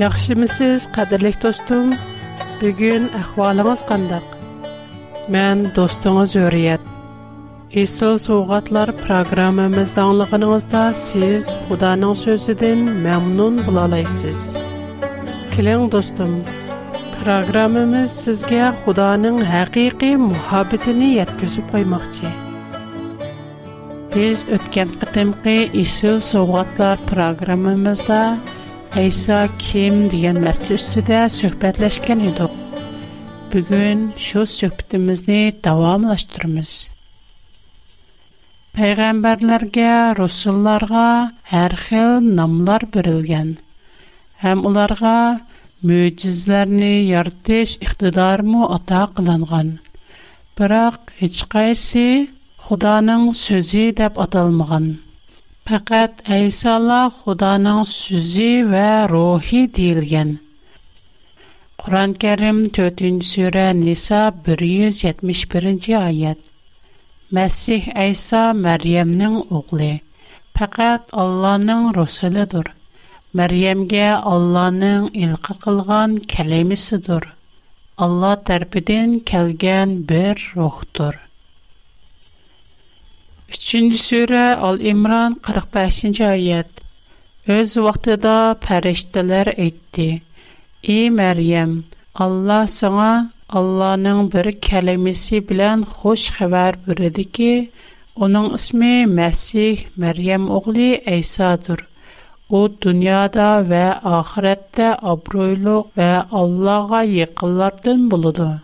Yaxşı mı siz, qədirlik dostum? Bugün əhvalınız qandaq. Mən dostunuz Öryət. İsil Soğatlar proqramımız danlığınızda siz xudanın sözüdən məmnun bulalaysız. Kilin dostum, proqramımız sizgə xudanın həqiqi muhabbetini yetküzü qoymaq ki. Biz ötkən qıtımqı Айса ким деген мәсілі үстіде сөхбәтләшкен еді. Бүгін шо сөхбітімізні давамлаштырмыз. Пайғамбарларға, русылларға әр хил намлар бірілген. Әм оларға мөйтізләрні яртеш иқтидарму ата қыланған. Бірақ, ечқайсы Худаның сөзі деп аталмыған. Faqat Isa Allah Xudanın sözü və ruhi deyilən. Quran-Kərim 4-cü surə Nisa 171-ci ayət. Məsih Isa Məryəmin oğlu. Faqat Allahın rəsulidir. Məryəmə Allahın ilqı qılğan kəlimisidir. Allah tərəfindən gələn bir ruhdur. 3-cü surə, Əl-İmrân 45-ci ayət. Öz vaxtında pərilərlər etdi: "Ey Məryəm, Allah sənə Allahın bir kəlaməsi ilə xəbər bürədik ki, onun ismi Məsih Məryəm oğlu İsa dur. O dünyada və axirətdə obroyluq və Allah'a yaxınlardan buludur."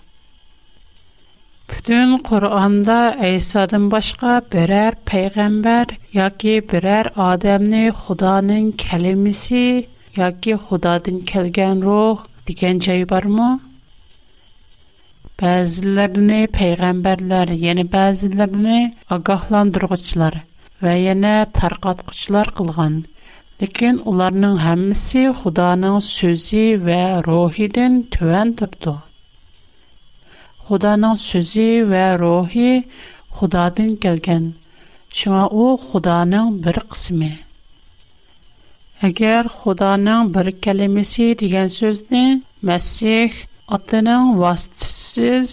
Bütün Qur'onda İsa'dan başqa birər peyğəmbər yoki birər adamni Xudanın kəliməsi yoki Xudadan gələn ruh degan joy bormi? Bəzilərini peyğəmbərlər, yəni bəzilərini ağahlandırğıçılar və yana tarqatqıçılar qılğan. Lakin onların hamısı Xudanın sözü və ruhidən tövən turdu. Худаның сөзі вә рухи Худадын келген. Шыңа о Худаның бір қысымы. Әгер Худаның бір кәлемесі деген сөзіне, Мәсих атының вастысыз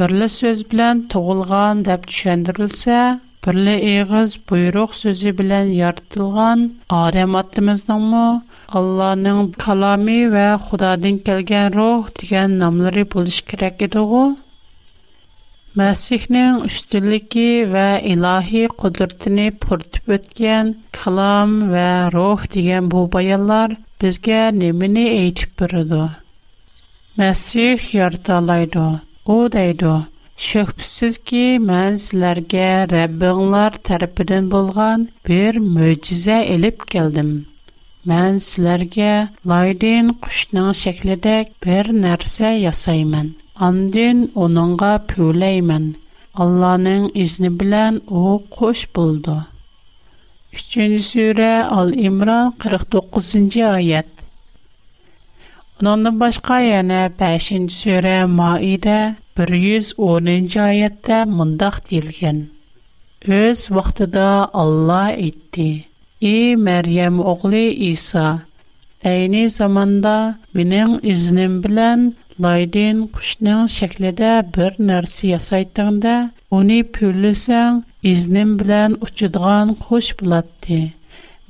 бірлі сөз білән тұғылған деп түшендірілсә, бірлі иғыз бұйрық сөзі білән яртылған арем атымыздың мұ, Алланың калами вә Худадын келген рух деген намлары болыш керек Məsihnin üstünlüyü və ilahi qudretini pürtüb ötən kalam və ruh deyilən bu bayanlar bizə nəmini eytib bürüdü. Məsih yardalaydı. O deydi, Şübhəsiz ki, mən sizlərə Rəbbinlər tərəfindən bolğan bir möcüzə elib gəldim. Mən sizlərə laydin quşun şəklində bir nəsə yasayman. Андын онанға пөлэймін. Алланың ізни білэн оу көш бұлды. 3-дю ал-имран 49-дю айат. Онанын башқа яна 5-дю суре 110-дю айатта мындах дилген. Өз вақтыда Алла идді. И Мэр'ям оғли Иса. Айни заманда бінің ізни білэн Laydin kuşnyň şeklinde bir nersi ýasaýtdygynda, ony pürlesen iznim bilen uçudygan kuş bolatdy.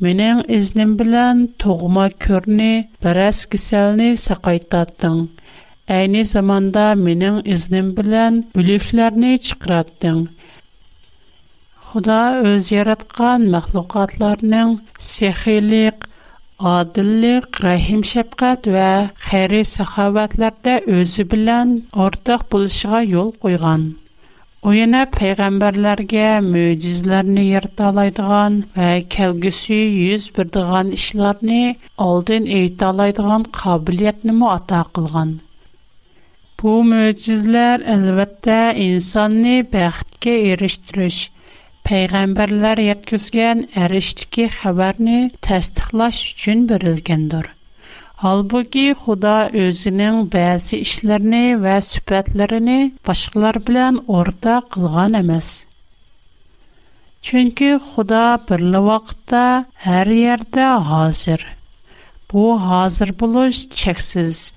Meniň iznim bilen togma körni, beräs kiselni saqaýtdyň. Äýni zamanda meniň iznim bilen ölüklerni çykyratdyň. Xuda öz ýaratgan mahlukatlaryň sehirlik, adillik, rahim shafqat va xeyri saxovatlarda o'zi bilan o'rtoq buluşuğa yol qo'ygan u yana peyğəmbərlərə möcüzələrini yırtalaydıgan va kelgusi yüz birdigan ishlarni oldin eytalaydıgan qabiliyyətini mu ata qılğan. Bu möcüzlər albatta insanı bəxtə erişdiriş пайғамбарлар яткізген әріштіке хабарны тәстіқлаш үшін бірілгендір. Албуки Худа өзінің бәзі ішлеріні вә сүпәтлеріні башқылар білән орда қылған әмәс. Чөнкі Худа бірлі вақытта әр ерді ғазір. Бу, ғазір бұлыш чексіз.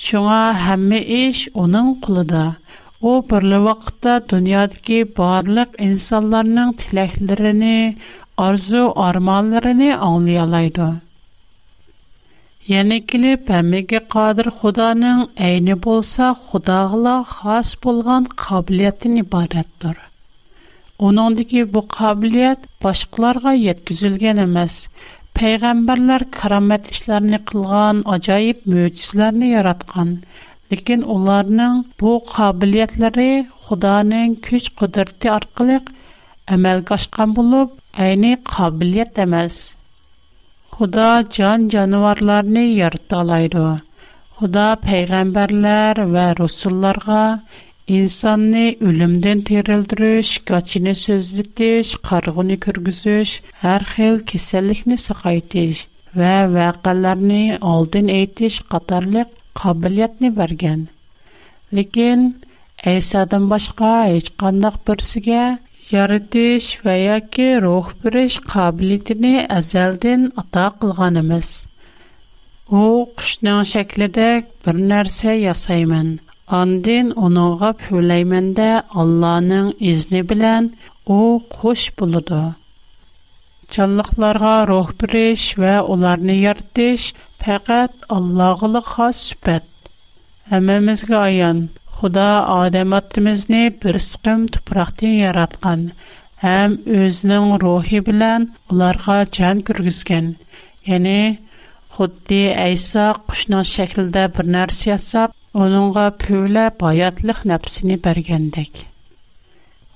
Шуңа хәмі іш оның құлыда – О парлы вақта дуният ки барлык инсонларның тилекләренә, арзу-арманларын аңлый алдыр. Янекле пәмәге кадир Худоның әйне булса, Худо гылы хас булган кабилиятын ибарәт. Уның дике бу кабилият башкаларга yetкизелгән эмас. Пәйгамбәрләр карамәт эшләрне кылган, Lekin onların bu qabiliyyətləri Xudanın güc qudrəti arqalıq əməlgə aşqan olub, eyni qabiliyyət emas. Xuda can canavarlarını yarata alaydı. Xuda peyğəmbərlər və rusullarga insanı ölümdən terildiriş, qaçını sözlütüş, qarğını kürgüzüş, hər xil kəsəllikni saqaytış və vəqələrini aldın eytiş qatarlıq kabiliyet ne bergen. Lekin, Esad'ın başka hiç kanlıq birisiyle yaratış veya ki ruh biriş kabiliyetini azaldın ata kılganımız. O, kuşnağın şeklinde bir nersi yasaymen. Andin onuğa püleymen de Allah'ın izni bilen o, kuş buludu. Çanlıqlarga ruh Фәкать Аллаһлы хас сүпәт. Әммәмезгә аян, Худа адам аттымызны бер сыкым тупрактан яраткан, һәм үзенең рухи белән уларга җан кергизгән. Яни Худди Айса кушның шәкелдә бер нәрсә ясап, оныңга пүлә баятлык нәфсене бергәндәк.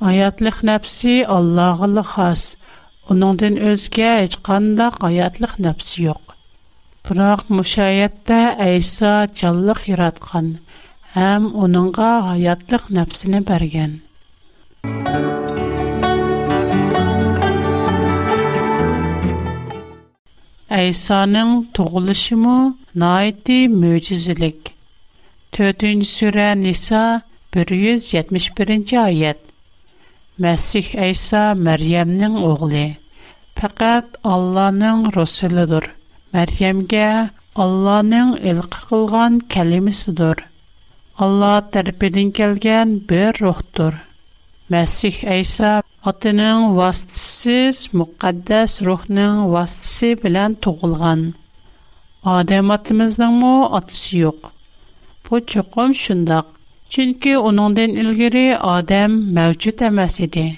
Аятлык нәфси Аллаһлы хас. Оныңдан өзгә һеч кандай аятлык нәфси юк. Бирок мушаятта Айса чаллық яраткан һәм уныңга хаятлык нәфсене бергән. Айсаның туғылышы му найти мөҗизелек. 4 сүре Ниса 171-нче аят. Мәсих Айса Мәрйәмнең огылы. Фақат Алланың Расулыдыр. Мәрйәмгә Алланың илқы қылған кәлемесідір. Алла тәрпеден келген бір рухтур. Мәсих Әйса атының вастысыз мұқаддәс рухның вастысы білән туғылған. Адам атымызның му атысы юқ. Бу чоқым шындақ. Чөнки оныңдан илгери адам мәвҗүд эмас иде.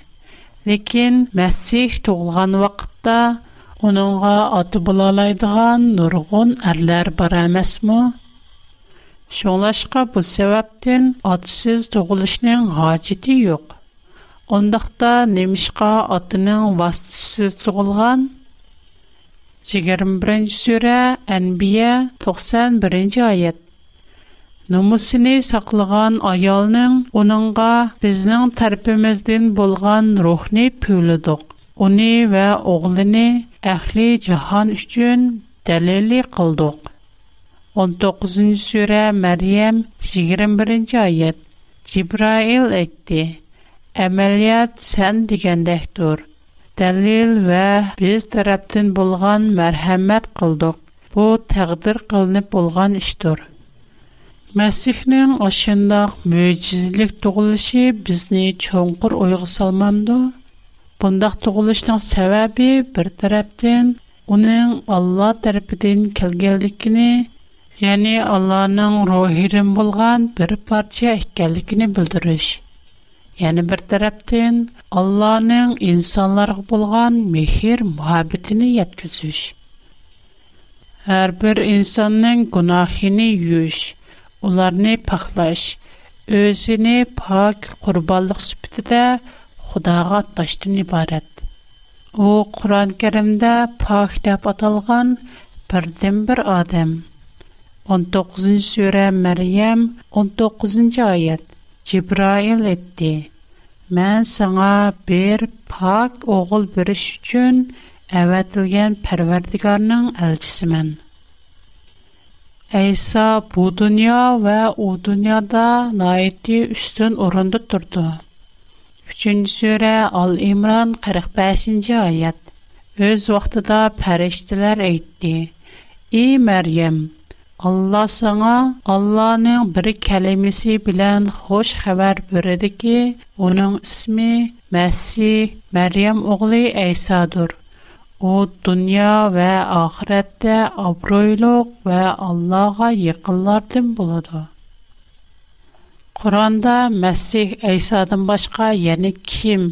Ләкин Мәсих тугылган вакытта Онуңа аты болалайдыған нұрғон әрлер бараймас ма? Шолашка бұл севаптин атысиз тұғылышның хачити йоқ. Ондақта немишка атының вастысы тұғылған? Жигарым бірінджі сүре, әнбия, 91 бірінджі айад. Нумусыни сақлыған аялның онуңа бізнің тарпіміздің болған рухни пүлудог. Onu və oğlunu əhli cihan üçün dəlili qıldıq. 19-cu surə Məryəm 21-ci ayət. Cibrail etdi. Əməliyyat sən digəndəkdir. Dəlil və biz tərəfdən bolğan mərhəmmət qıldıq. Bu təqdir qılınıb bolğan işdir. Məsihnin aşındaq möcüzəlik doğuluşu bizni çonqur oyğu salmamdı. Қондақты ғулыштан сәвэби бір тараптин уның Алла тарапидың келгелдикіні, яни Алланың ның рухирің болған бір парча ехкелдикіні бұлдырыш. Яни бір тараптин Алланың ның инсаларға болған мехир муабидіні яд Әр бір инсанның кунахини юш, уларни пақлаш, өзіни пак курубалық сүптіда Xudağa atlaşdığın ibarət. O Qur'an-Kərimdə pak deyə atılğan birdən-bir adam. 19-cu surə Məryəm 19-cu ayət. Cibrail etdi. Mən sənə bir pak oğul veriş üçün əvətilən Pərverdigarın elçisimən. İsa bu dünya və o dünyada nəyəti üstün orunda durdu. Үчінші сүрә Ал Имран 45-нче аят. Өз вакытыда фәрештәләр әйтте: "И Мәрйәм, Алла сиңа Алланың бер кәлимәсе белән хош хәбәр бирде ки, аның исеме Мәсси, Мәрйәм оглы Әйсадыр. О, дөнья ва ахиратта абруйлык ва Аллага якынлардан булады." Qur'onda Məsih İsa'dan başqa, yəni kim,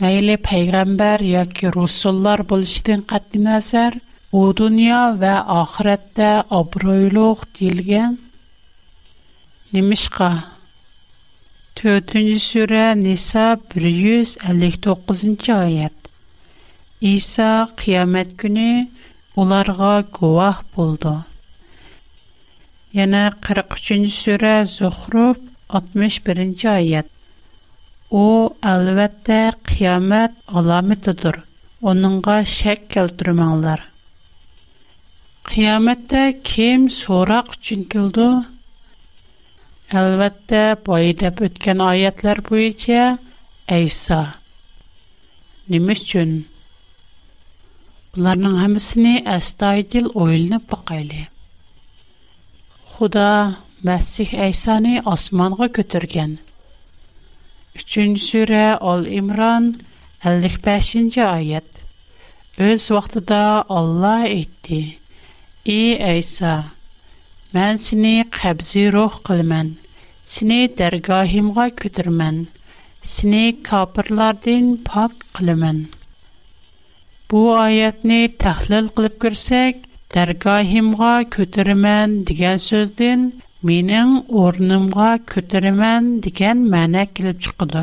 məyli peyğəmbər yoki rusullar buluşdan qəti nəzər, o dünya və axirətdə obroyluq deyilən nimişqa. 4-cü surə Nisa 159-cu ayət. İsa qiyamət günü onlara guvah buldu. Yəni 43-cü surə Zuhruf 1 61-ci ayət. O əlbəttə qiyamət əlamətidir. Onunğa şək keltirməңlər. Qiyamətdə kim soraq üçün kildi? Əlbəttə, boyu dəb ötkən ayətlər boyunca İsa. Nima üçün? Bunların hamısını əstaydil oylanıb baxaylı. Xuda Məsih Əysani osmanğa götürgən. 3-cü surə Al-İmran 55-ci ayət. Öz vaxtında Allah etdi: "Ey Əysa, mən səni qəbzi ruh qılmən, səni dərgahimğa götürmən, səni kafirlərdən pak qılmən." Bu ayətni təhlil qılıb görsək, dərgahimğa götürmən degen sözdən mening o'rnimga ko'taraman degan ma'na kelib chiqadi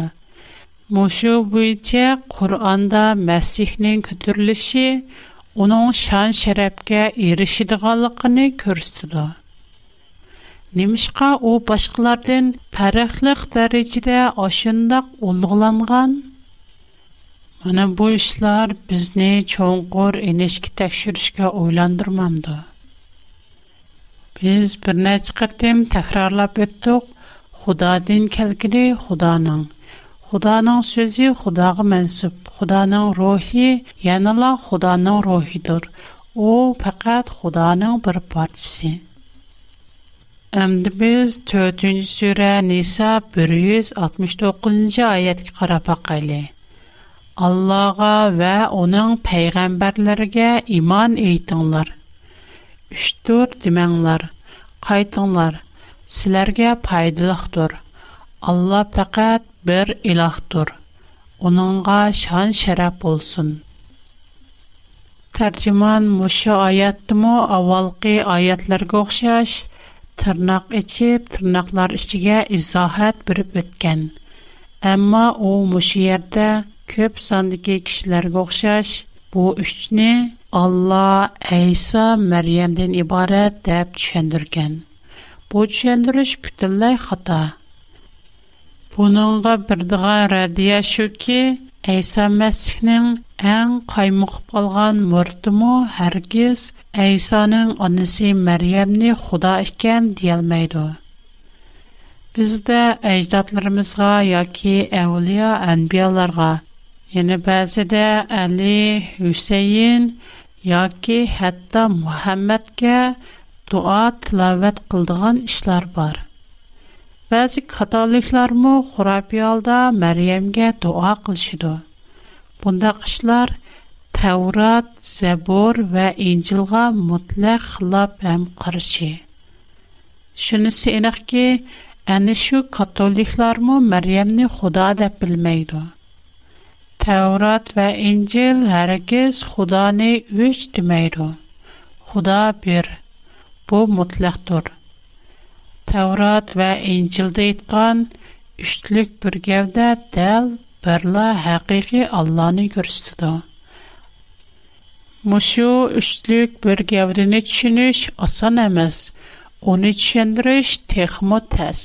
mushu bo'yicha qur'onda masihning ko'tarilishi uning shon sharafga erishadiganligini ko'rsatdi nimishqa u boshqalardan farqli darajada oshundoq ulug'langan mana bu ishlar bizni cho'nqur inishga tekshirishga o'ylantirmamdi Biz bir neçə qətim təkrarlab ötdük. Xudadan kəlkidi Xudanın. Xudanın sözü Xudağa mənsub. Xudanın ruhi, yəni la Xudanın ruhidir. O faqat Xudanın bir parçası. Әмді біз 4-ші сүрә Ниса 169-ші аятқа қарап ақайлы. Аллаға вә оның пәйғамбарларға иман ейтіңлар. Үштір демәңлар. Qaytinglar, sizlərə faydalıqdır. Allah faqat bir ilahdır. Onunğa şan şərəf olsun. Tərcüman Muşa ayətdimi avvalqi ayətlərə oxşaş tırnaq içib tırnaqlar içigə izahat birib ötgan. Amma o muş yerdə köp sandakı kişilərə oxşaş bu üçni Allah Əisa Məryəmdən ibarət deyə düşündürgən. Bu düşündürüş bütünlüy xata. Bununla bir dəğə rədiyə şü ki, Əisa Məsihnin ən qaymıq qalğan mürtümü hər kəs Əisanın anısı Məryəmni xuda ikən deyilməydi. Bizdə əcdadlarımızğa ya ki əvliya ənbiyalarğa, yəni bəzidə Əli, Hüseyin, yoki hatto muhammadga duo tilovat qildigan ishlar bor ba'zi katoliklarmi xurabiy holda maryamga duo qilishidi bundaq ishlar tavrat zabur va injilga mutlaq xilof ham qarshi shunisi aniqki ana shu katoliklarmi maryamni xudo deb bilmaydi Təvrat və İncil hər kəs Xudanı üç deməyir. Xuda bir. Bu mütləqdir. Təvrat və İncildə etqan üçlük bir gəvdə dəl birla həqiqi Allahını göstərir. Muşu üçlük bir gəvrini düşünüş asan emas. Onu düşündürüş texmo təs.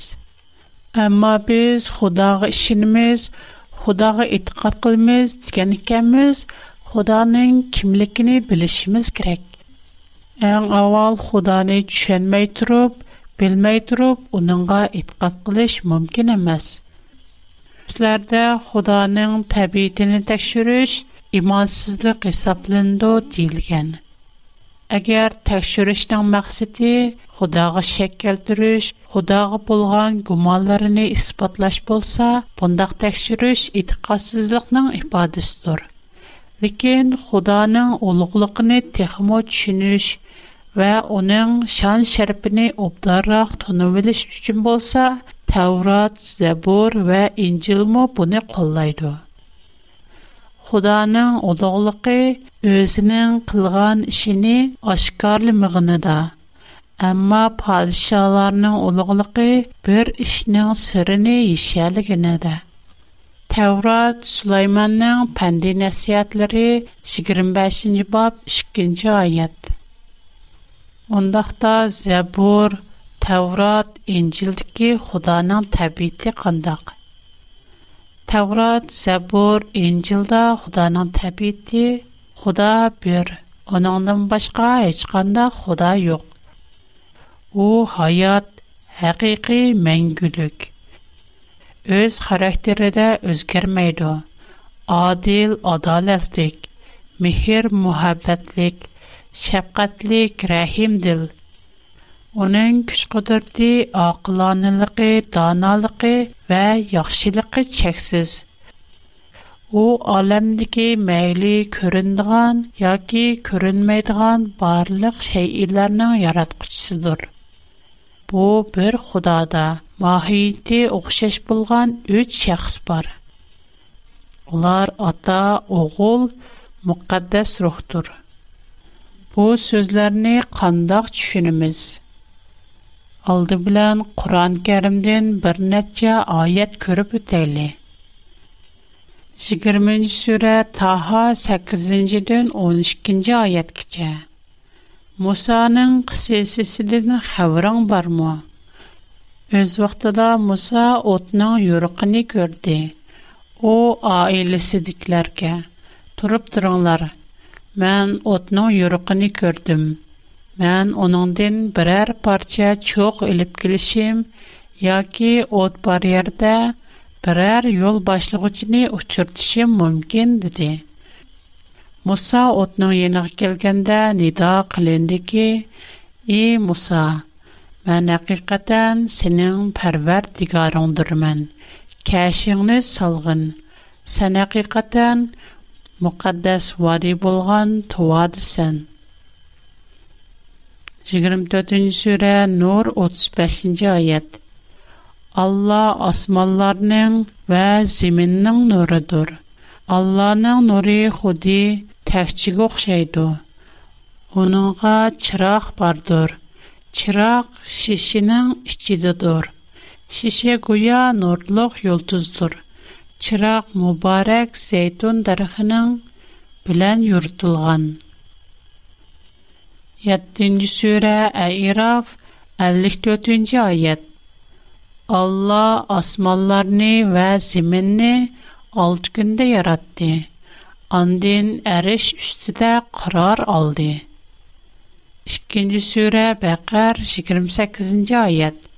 Amma biz Xudağa işinimiz, Худага итгэ кылмыз, дигән икәнбез, Худаның кимлегене билишмиз керек. Әң авал Худаны төшенмәй турып, белмәй турып, уныңга итгэ кылыш мөмкин эмас. Сезләрдә Худаның табиитен тәкъшүриш имансызлык хисапланды дилгән. Әгәр тәкъшүришнең максаты Худага шәк келтүриш, худага булган гуманларын испатлаш булса, бундак тәкъшүриш итикъасызлыкның ифадасыдыр. Ләкин Худаның улуглыгын техмо төшүниш ва аның шан шәрпинә обдарак тонувелиш өчен булса, Таврат, Забор ва Инҗил мо буны коллайды. Худаның улуглыгы өзенең кылган ишене ашкарлы мәгънәдә Әмма падишаларның улуғлығы bir işning sirini yishaliginida. Тәврат Сулайманның пәнди нәсихәтләре 25-нче баб 2-нче аят. Ондакта Зәбур, Тәврат, Инҗилдәге Худаның табиите кандак? Тәврат, Зәбур, Инҗилдә Худаның табиите Худа бер. Оныңдан башка һеч кандай Худа юк. u hayot haqiqiy mangulik o'z xarakterida o'zgarmaydi adil adolatlik mehr muhabbatlik shafqatlik rahimdil uning kuch qudrati oqilonaligi donoligi va yaxshiligi cheksiz u olamdagi mayli ko'rinadigan yoki ko'rinmaydigan barliq shaylarning yaratquchisidir bu bir Худада маһиети оқшаш булган 3 шәхес бар. Улар ата, оғул, муқаддас рухтур. Bu sözlərini qandaq düşünümüz. Aldı bilən Quran-Kərimdən bir neçə ayət görüb ötəyli. 20-ci surə Taha 8-dən 12-ci ayət keçə. Мусаның ксесисидын хавран бар му? Үз вақтада Муса отның юрғыни көрді. О, айлисидиклар ке. Туруп дыранлар, мэн отның юрғыни көрдім. Мэн онандын біраяр парча чоқ үліп кілішим, яки от бар ярда біраяр ёл башлығы чіне Муса отның еніғы келгендә нида қылынды ки, «И, Муса, мән әқиқатан сенің пәрвәр дигарыңдыр мән. Кәшіңні салғын. Сән әқиқатан мұқаддәс вади болған туады сән». 24-нче сүрә, Нур 35-нче аят. Алла асманларның ва зиминнең нурыдыр. Алланың нуры худи təkçiyə oxşaydı. Onunğa çıraq bardır. Çıraq şişinin içidədir. Şişə guya nurluq yulduzdur. Çıraq mübarək zeytun darıxının bilən yurtulğan. 7-ci surə Ə'raf 54-cü ayət. Allah asmanlarını və zəminni 6 gündə yaratdı. Andin eriş üstüde karar aldı. 2. Sure Bəqər 28-ci ayət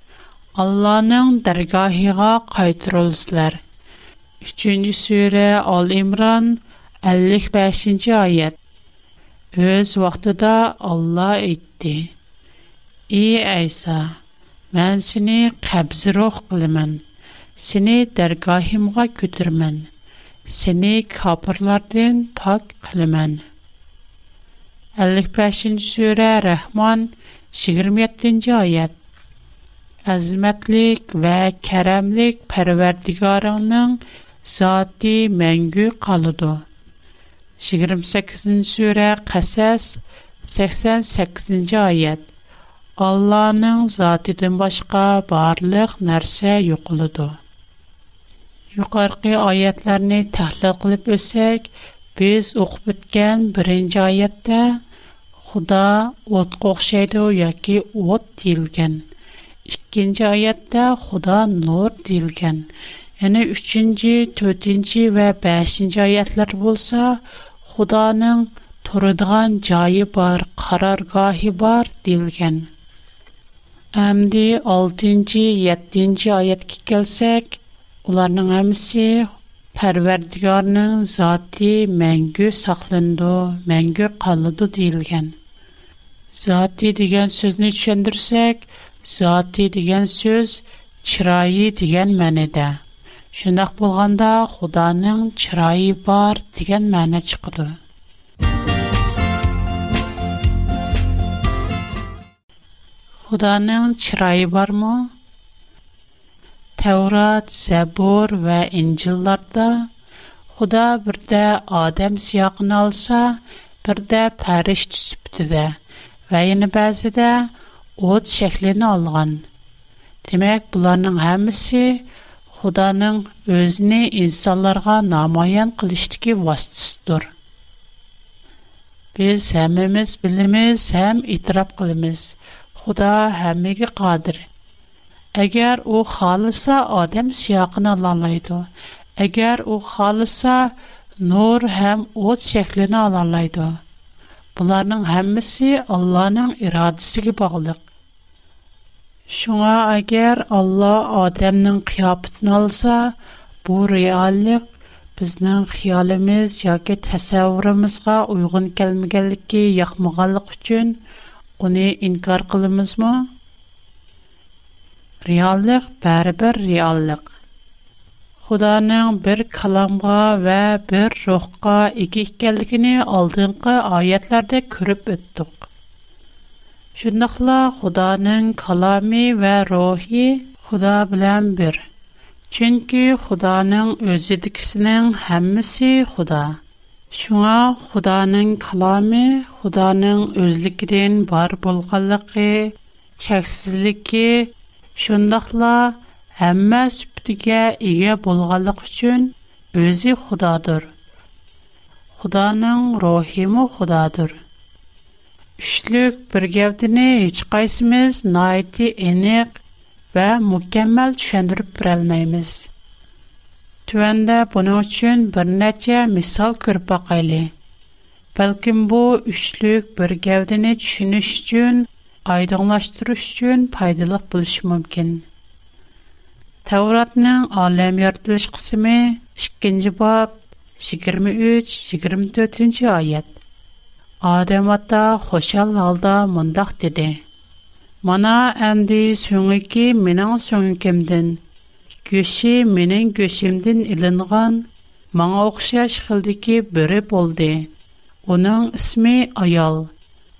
Allah'ın dergahına qaytırılsınlar. 3. Sure Al-İmran 55-ci ayət Öz vaxtıda Allah etdi. Ey İsa, mən seni qəbzi rox qılımən, seni dərgahimğa götürmən.'' seni kapırlardan pak kılımın. 55. Sure Rahman 27. ayet Əzmətlik və kərəmlik pərverdigarının zati məngü qalıdı. 28. sure Qəsəs 88. ayet Allah'ın zatıdan başqa barlıq nərsə yoxuludur. Yuqarqı ayətlərini təhlil qılıb ösək, biz oxub ötən 1-ci ayətdə Xuda otqa oxşaydı yoki ot deyilgan. 2-ci ayətdə Xuda nur deyilgan. Yəni 3-cü, 4-cü və 5-ci ayətlər bolsa, Xudanın turadigan joyi bor, qarorgohi bor deyilgan. Әмді 6-7 аятқа келсек, Onların hamısı Pərverdigarının zati məngü saxlandı, məngü qalıdı deyilgən. Zati degen sözünü düşündürsək, zati degen söz çirayi degen mənidə. Şundaq bolğanda Xudanın çirayi var degen məna çıxdı. Xudanın çirayi barmı? Теурат, Сабур ва Инҗилларда Худа бердә адам сыягына алса, бердә фәришта сыягында, ва яңа базйда уд şekленә алган. Демак, буларның һәммәсе Худаның үзне insanlarга намыйн килиштәге васитасы. Без сәмимиз, билиммиз һәм итрап кылыбыз. Худа һәммәге кадир. Әгер о халыса, адам сияқына алалайды. Әгер о халыса, нор хам от шеклина алалайды. Быларның хаммиси Алланың ирадысы гі бағылыг. Шуңа, әгер Алла адамның bu алса, бұ реалик бізнің хияліміз ягі тасауырамызға уйғын кәлмігәлікі яхмұғалық үчін үни инкар Реаллык бір реаллык. Худаның бер каламга ва бер рухка ике икәнлегенә алдынғы аятларда күреп үттек. Шундыйла Худаның калами ва рухи Худа белән бер. Чөнки Худаның үзе дикснең һәммәсе Худа. Шуңа Худаның калами, Худаның үзлегенең бар булганлыгы, чексизлеге Шундайла һәммә сүптигә иге булганлык өчен өзе Худадыр. Худаның рухи Худадыр. Үчлек бер гәвдене һеч кайсымыз найти энек ва мукәммәл төшендереп бер алмаймыз. Түәндә буның өчен бер мисал күрп бакыйлы. Бәлкем бу үчлек бер гәвдене төшүнүш aydınlaştırış üçün faydalı buluş mümkün. Təvratının aləm yaratılış qısımı 2-ci bab 23-24-ci ayət Adəm atda halda mındaq dedi. Mana əndi sönüki minən sönükimdən, göşi minən göşimdən ilinğən, mağa oxşaya şıxıldı biri bürüb oldu. Onun ismi Ayal. Ayal.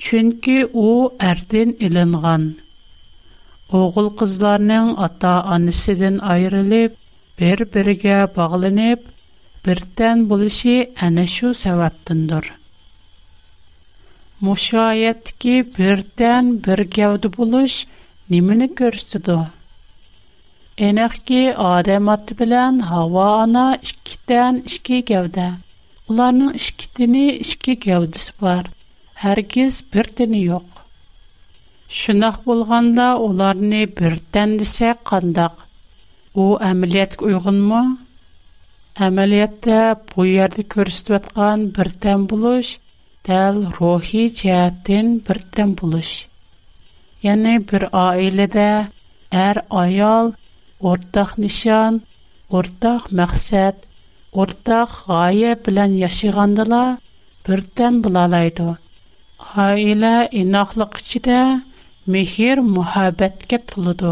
Чөнки у әрдән иленгән. Оғыл кызларның ата анысыдан айрылып, бер-бергә багланып, бертән булышы әнә шу сәбәптендер. Мушаят ки бертән бер гәүдә булыш нимене күрсәтте? Энәк ки адам аты белән һава ана икедән ике гәүдә. Уларның икетене бар һәргиз бер дине юк. Шунак булганда уларны бер тән дисә кандак. У әмилият уйгынмы? Әмилияттә бу ярдә күрсәтеп аткан бер тән булыш, тел рухи чаттен бер тән булыш. Яны бер аиләдә әр аял ортак нишан, ортак максат, ортак гая Айла این اخلاق چیه میخیر محبت کت لد.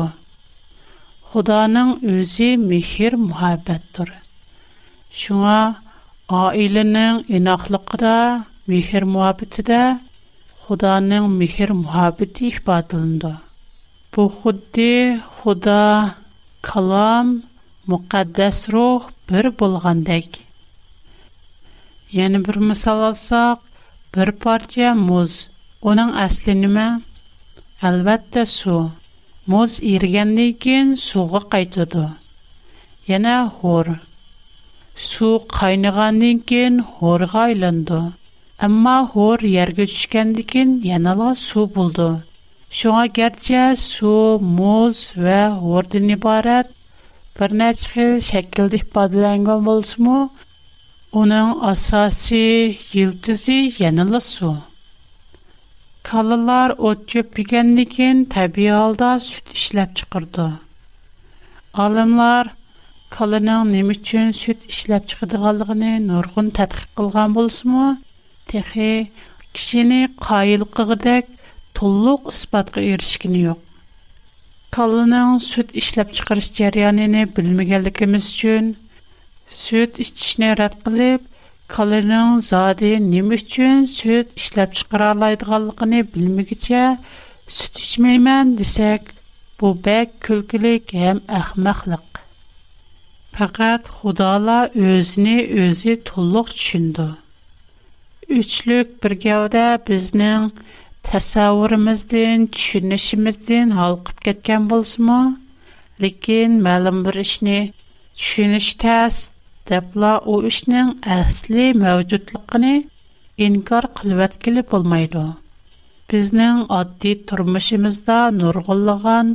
خدا Шуңа, ازی میخیر محبت دار. شما آیل نان این اخلاق دا میخیر محبت دا خدا نان میخیر محبتی احبتند. پو خودی خدا bir parça muz. Onun əsli nə? Əlbəttə su. Muz irgəndən kən suğa qaytdı. Yana hor. Su qaynığandan kən horğa aylandı. Amma hor yerə düşkəndən kən yana la su buldu. Şuğa gərçə su, muz və hordan ibarət bir neçə şəkildə ifadələnmiş olsun Оның асасы елтізі янылы су. Kalılar ot çöpigəndikin təbii halda süt işləb çıxırdı. Alimlar kalının nəm üçün süt işləb çıxıdığanlığını nurgun tədqiq qılğan bolsunmu, кішіні қайыл qayılqığıdək тұллық ұспатқы erişkini ек. Kalının сүт ішіліп чықырыш cəryanını bilməgənlikimiz üçün süt içishni rad qilib, kalorinin zadi nima uchun süt ishlab chiqara oladiganligini bilmagicha süt ichmayman desak, bu bak kulkilik ham ahmoqlik. Faqat Xudola o'zini o'zi to'liq tushundi. Üçlük bir gavda bizning tasavvurimizdan, tushunishimizdan halqib ketgan bo'lsa-mu, lekin ma'lum bir ishni tushunish tas debla u ishning asli mavjudligini inkor qilvatgili bo'lmaydi bizning oddiy turmushimizda nurg'unlagan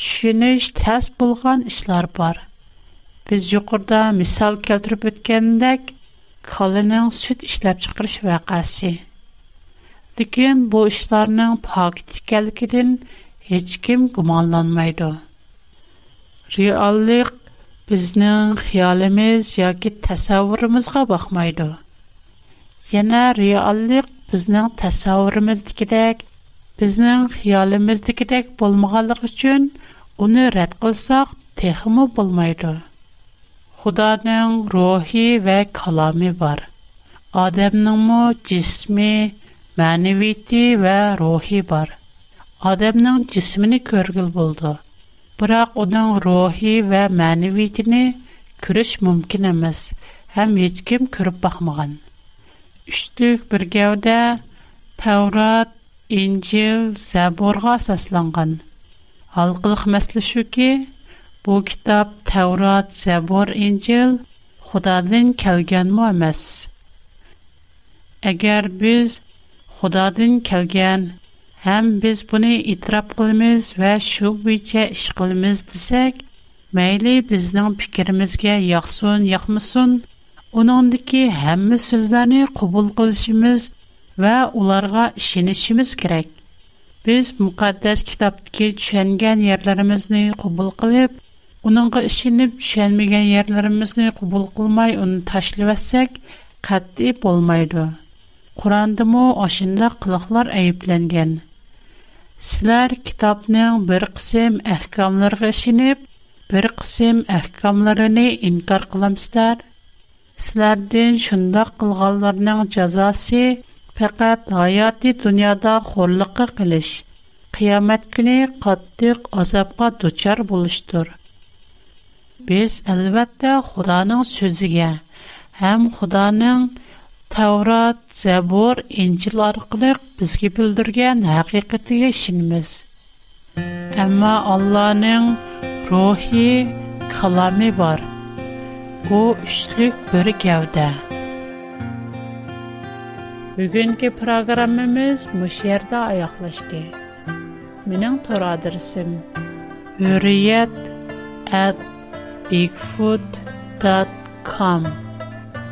tushunish tas bo'lgan ishlar bor biz yuqorida misol keltirib o'tgandek kolining sut ishlab chiqarish vaqasi lekin bu ishlarning pokit ekanligidan hech kim gumonlanmaydi reallik bizning xiyolimiz yoki tasavvurimizga baxmaydi yana reallik bizning tasavvurimizdagidek bizning xiyolimizdagidek bo'lmaganligi uchun uni rad qilsaq texmi bo'lmaydi xudoning ruhi va kalomi bor odamningmi jismi ma'naviyati va ruhi bor odamning jismini ko'rgil bo'ldi Бірақ оның рухи вә мәнівейтіні күріш мүмкін әміз, әм ешкім көріп бақмаған. Үштік бір гәуді Таурат, Инжил, Зәборға сасланған. Алғылық мәсілі ке, бұл кітап Таурат, Зәбор, Инжил Құдадың кәлген мұ Әгер біз Құдадың кәлген ham biz buni itiraf qilamiz va shu bo'yicha ish qilamiz desak mayli bizning fikrimizga yoqsin yoqmasin uningdiki hamma so'zlarni qabul qilishimiz va ularga ishonishimiz kerak biz muqaddas kitobdagi tushungan yerlarimizni qabul qilib uningga ishinib tushunmagan yerlarimizni qabul qilmay uni tashlayotsak qat'iy bo'lmaydi qur'ondamu oshunda qiliqlar ayblangan Силар китапның бір қисим ахкамларға шиниб, бір қисим ахкамларыни инкар қыламстар. Силардин шында қылғаларның чазаси пекад айади дуняда хорлықы қилиш, қиямэт күни қаттық азапға тучар болыштур. Біз, әлвэтті, Худаның сөзіге, әм Худаның, Таврат, Забор, Инчил арқылы бізге білдірген әқиқетіге шынымыз. Әмі Алланың рухи, калами бар. О, үшілік бір кәуді. Бүгінгі программымыз мүшерді аяқлашды. Менің тұр адырсым.